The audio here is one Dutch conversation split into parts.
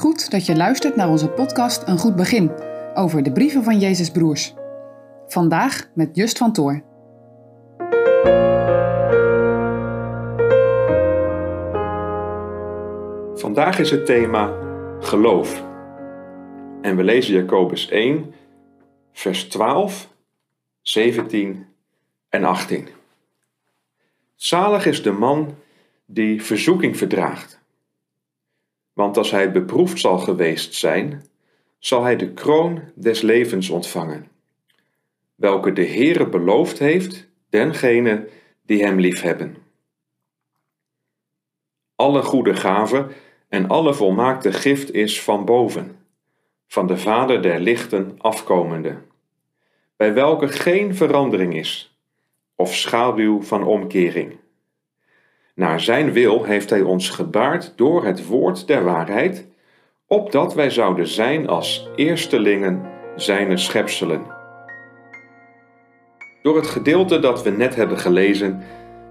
Goed dat je luistert naar onze podcast Een Goed Begin over de brieven van Jezus Broers. Vandaag met Just van Toor. Vandaag is het thema geloof. En we lezen Jacobus 1, vers 12, 17 en 18. Zalig is de man die verzoeking verdraagt. Want als hij beproefd zal geweest zijn, zal hij de kroon des levens ontvangen, welke de Heere beloofd heeft dengene die hem liefhebben. Alle goede gaven en alle volmaakte gift is van boven, van de Vader der lichten afkomende, bij welke geen verandering is, of schaduw van omkering. Naar zijn wil heeft hij ons gebaard door het woord der waarheid, opdat wij zouden zijn als eerstelingen zijne schepselen. Door het gedeelte dat we net hebben gelezen,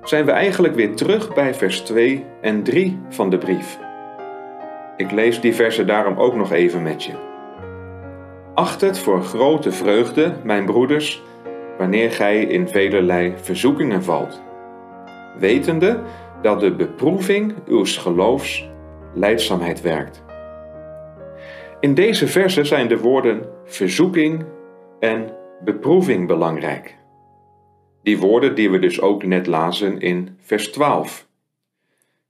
zijn we eigenlijk weer terug bij vers 2 en 3 van de brief. Ik lees die versen daarom ook nog even met je. Acht het voor grote vreugde, mijn broeders, wanneer gij in velerlei verzoekingen valt, wetende dat de beproeving uw geloofs leidzaamheid werkt. In deze versen zijn de woorden verzoeking en beproeving belangrijk. Die woorden die we dus ook net lazen in vers 12.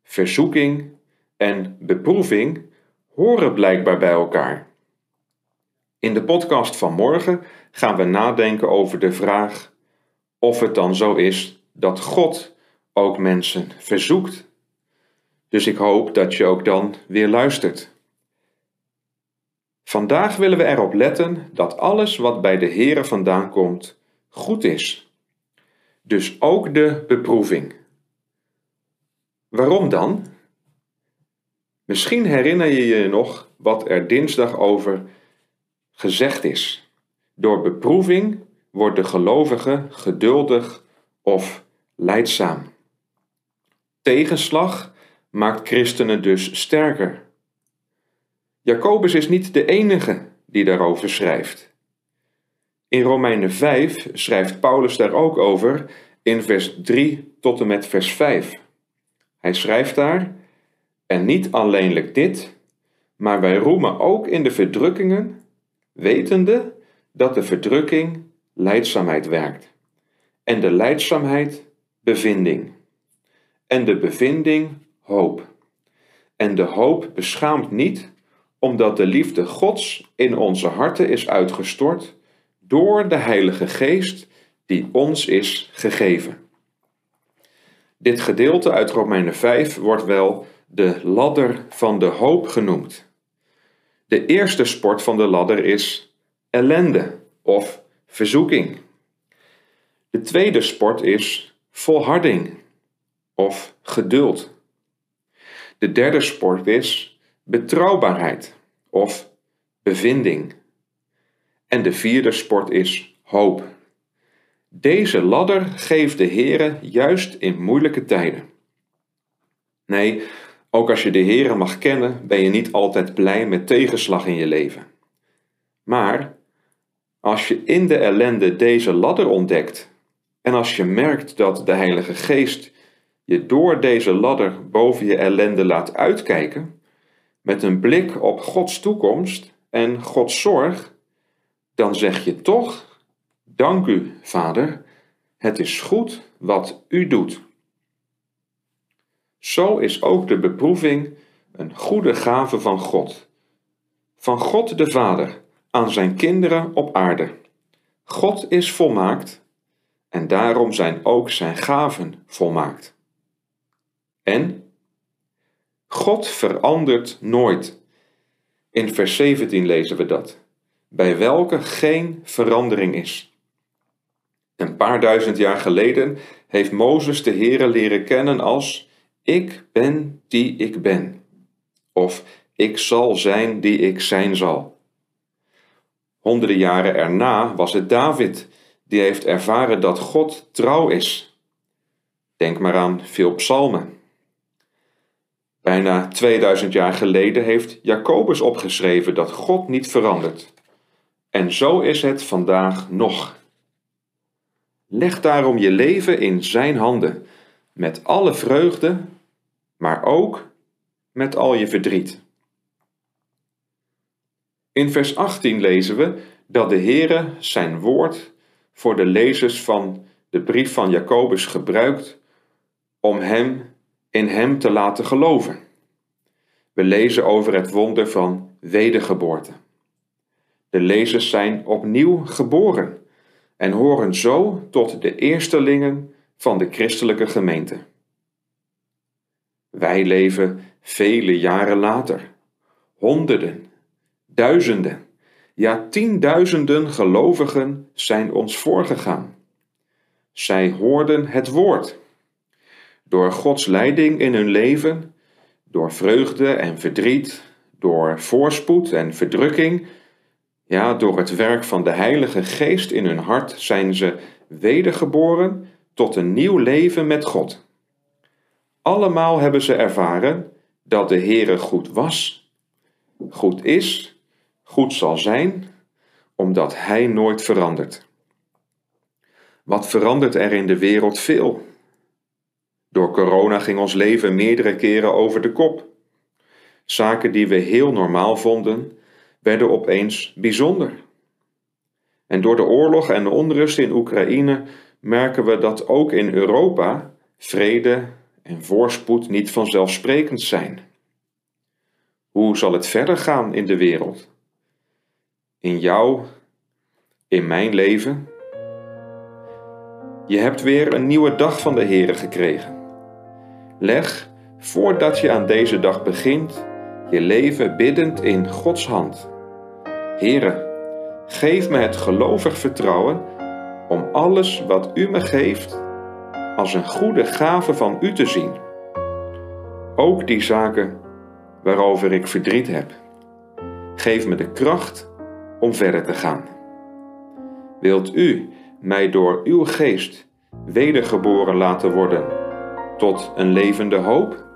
Verzoeking en beproeving horen blijkbaar bij elkaar. In de podcast van morgen gaan we nadenken over de vraag of het dan zo is dat God ook mensen verzoekt. Dus ik hoop dat je ook dan weer luistert. Vandaag willen we erop letten dat alles wat bij de Here vandaan komt goed is. Dus ook de beproeving. Waarom dan? Misschien herinner je je nog wat er dinsdag over gezegd is. Door beproeving wordt de gelovige geduldig of leidzaam. Tegenslag maakt christenen dus sterker. Jacobus is niet de enige die daarover schrijft. In Romeinen 5 schrijft Paulus daar ook over in vers 3 tot en met vers 5. Hij schrijft daar: En niet alleenlijk dit, maar wij roemen ook in de verdrukkingen, wetende dat de verdrukking leidzaamheid werkt, en de leidzaamheid bevinding en de bevinding hoop. En de hoop beschaamt niet, omdat de liefde Gods in onze harten is uitgestort door de Heilige Geest die ons is gegeven. Dit gedeelte uit Romeinen 5 wordt wel de ladder van de hoop genoemd. De eerste sport van de ladder is ellende of verzoeking. De tweede sport is volharding of geduld. De derde sport is betrouwbaarheid of bevinding. En de vierde sport is hoop. Deze ladder geeft de Heere juist in moeilijke tijden. Nee, ook als je de Heere mag kennen, ben je niet altijd blij met tegenslag in je leven. Maar als je in de ellende deze ladder ontdekt en als je merkt dat de Heilige Geest je door deze ladder boven je ellende laat uitkijken, met een blik op Gods toekomst en Gods zorg, dan zeg je toch: Dank u, Vader, het is goed wat u doet. Zo is ook de beproeving een goede gave van God. Van God de Vader aan zijn kinderen op aarde. God is volmaakt en daarom zijn ook zijn gaven volmaakt. En God verandert nooit. In vers 17 lezen we dat. Bij welke geen verandering is. Een paar duizend jaar geleden heeft Mozes de Heere leren kennen als Ik ben die ik ben. Of Ik zal zijn die ik zijn zal. Honderden jaren erna was het David die heeft ervaren dat God trouw is. Denk maar aan veel psalmen. Bijna 2000 jaar geleden heeft Jacobus opgeschreven dat God niet verandert. En zo is het vandaag nog. Leg daarom je leven in Zijn handen, met alle vreugde, maar ook met al je verdriet. In vers 18 lezen we dat de Heere zijn woord voor de lezers van de brief van Jacobus gebruikt om hem in hem te laten geloven. We lezen over het wonder van wedergeboorte. De lezers zijn opnieuw geboren en horen zo tot de eerstelingen van de christelijke gemeente. Wij leven vele jaren later, honderden, duizenden, ja tienduizenden gelovigen zijn ons voorgegaan. Zij hoorden het woord. Door Gods leiding in hun leven, door vreugde en verdriet, door voorspoed en verdrukking, ja, door het werk van de Heilige Geest in hun hart zijn ze wedergeboren tot een nieuw leven met God. Allemaal hebben ze ervaren dat de Heere goed was, goed is, goed zal zijn, omdat Hij nooit verandert. Wat verandert er in de wereld veel? Door corona ging ons leven meerdere keren over de kop. Zaken die we heel normaal vonden, werden opeens bijzonder. En door de oorlog en de onrust in Oekraïne merken we dat ook in Europa vrede en voorspoed niet vanzelfsprekend zijn. Hoe zal het verder gaan in de wereld? In jou, in mijn leven? Je hebt weer een nieuwe dag van de Heere gekregen. Leg, voordat je aan deze dag begint, je leven biddend in Gods hand. Heere, geef me het gelovig vertrouwen om alles wat U me geeft als een goede gave van U te zien. Ook die zaken waarover ik verdriet heb. Geef me de kracht om verder te gaan. Wilt U mij door Uw geest wedergeboren laten worden tot een levende hoop?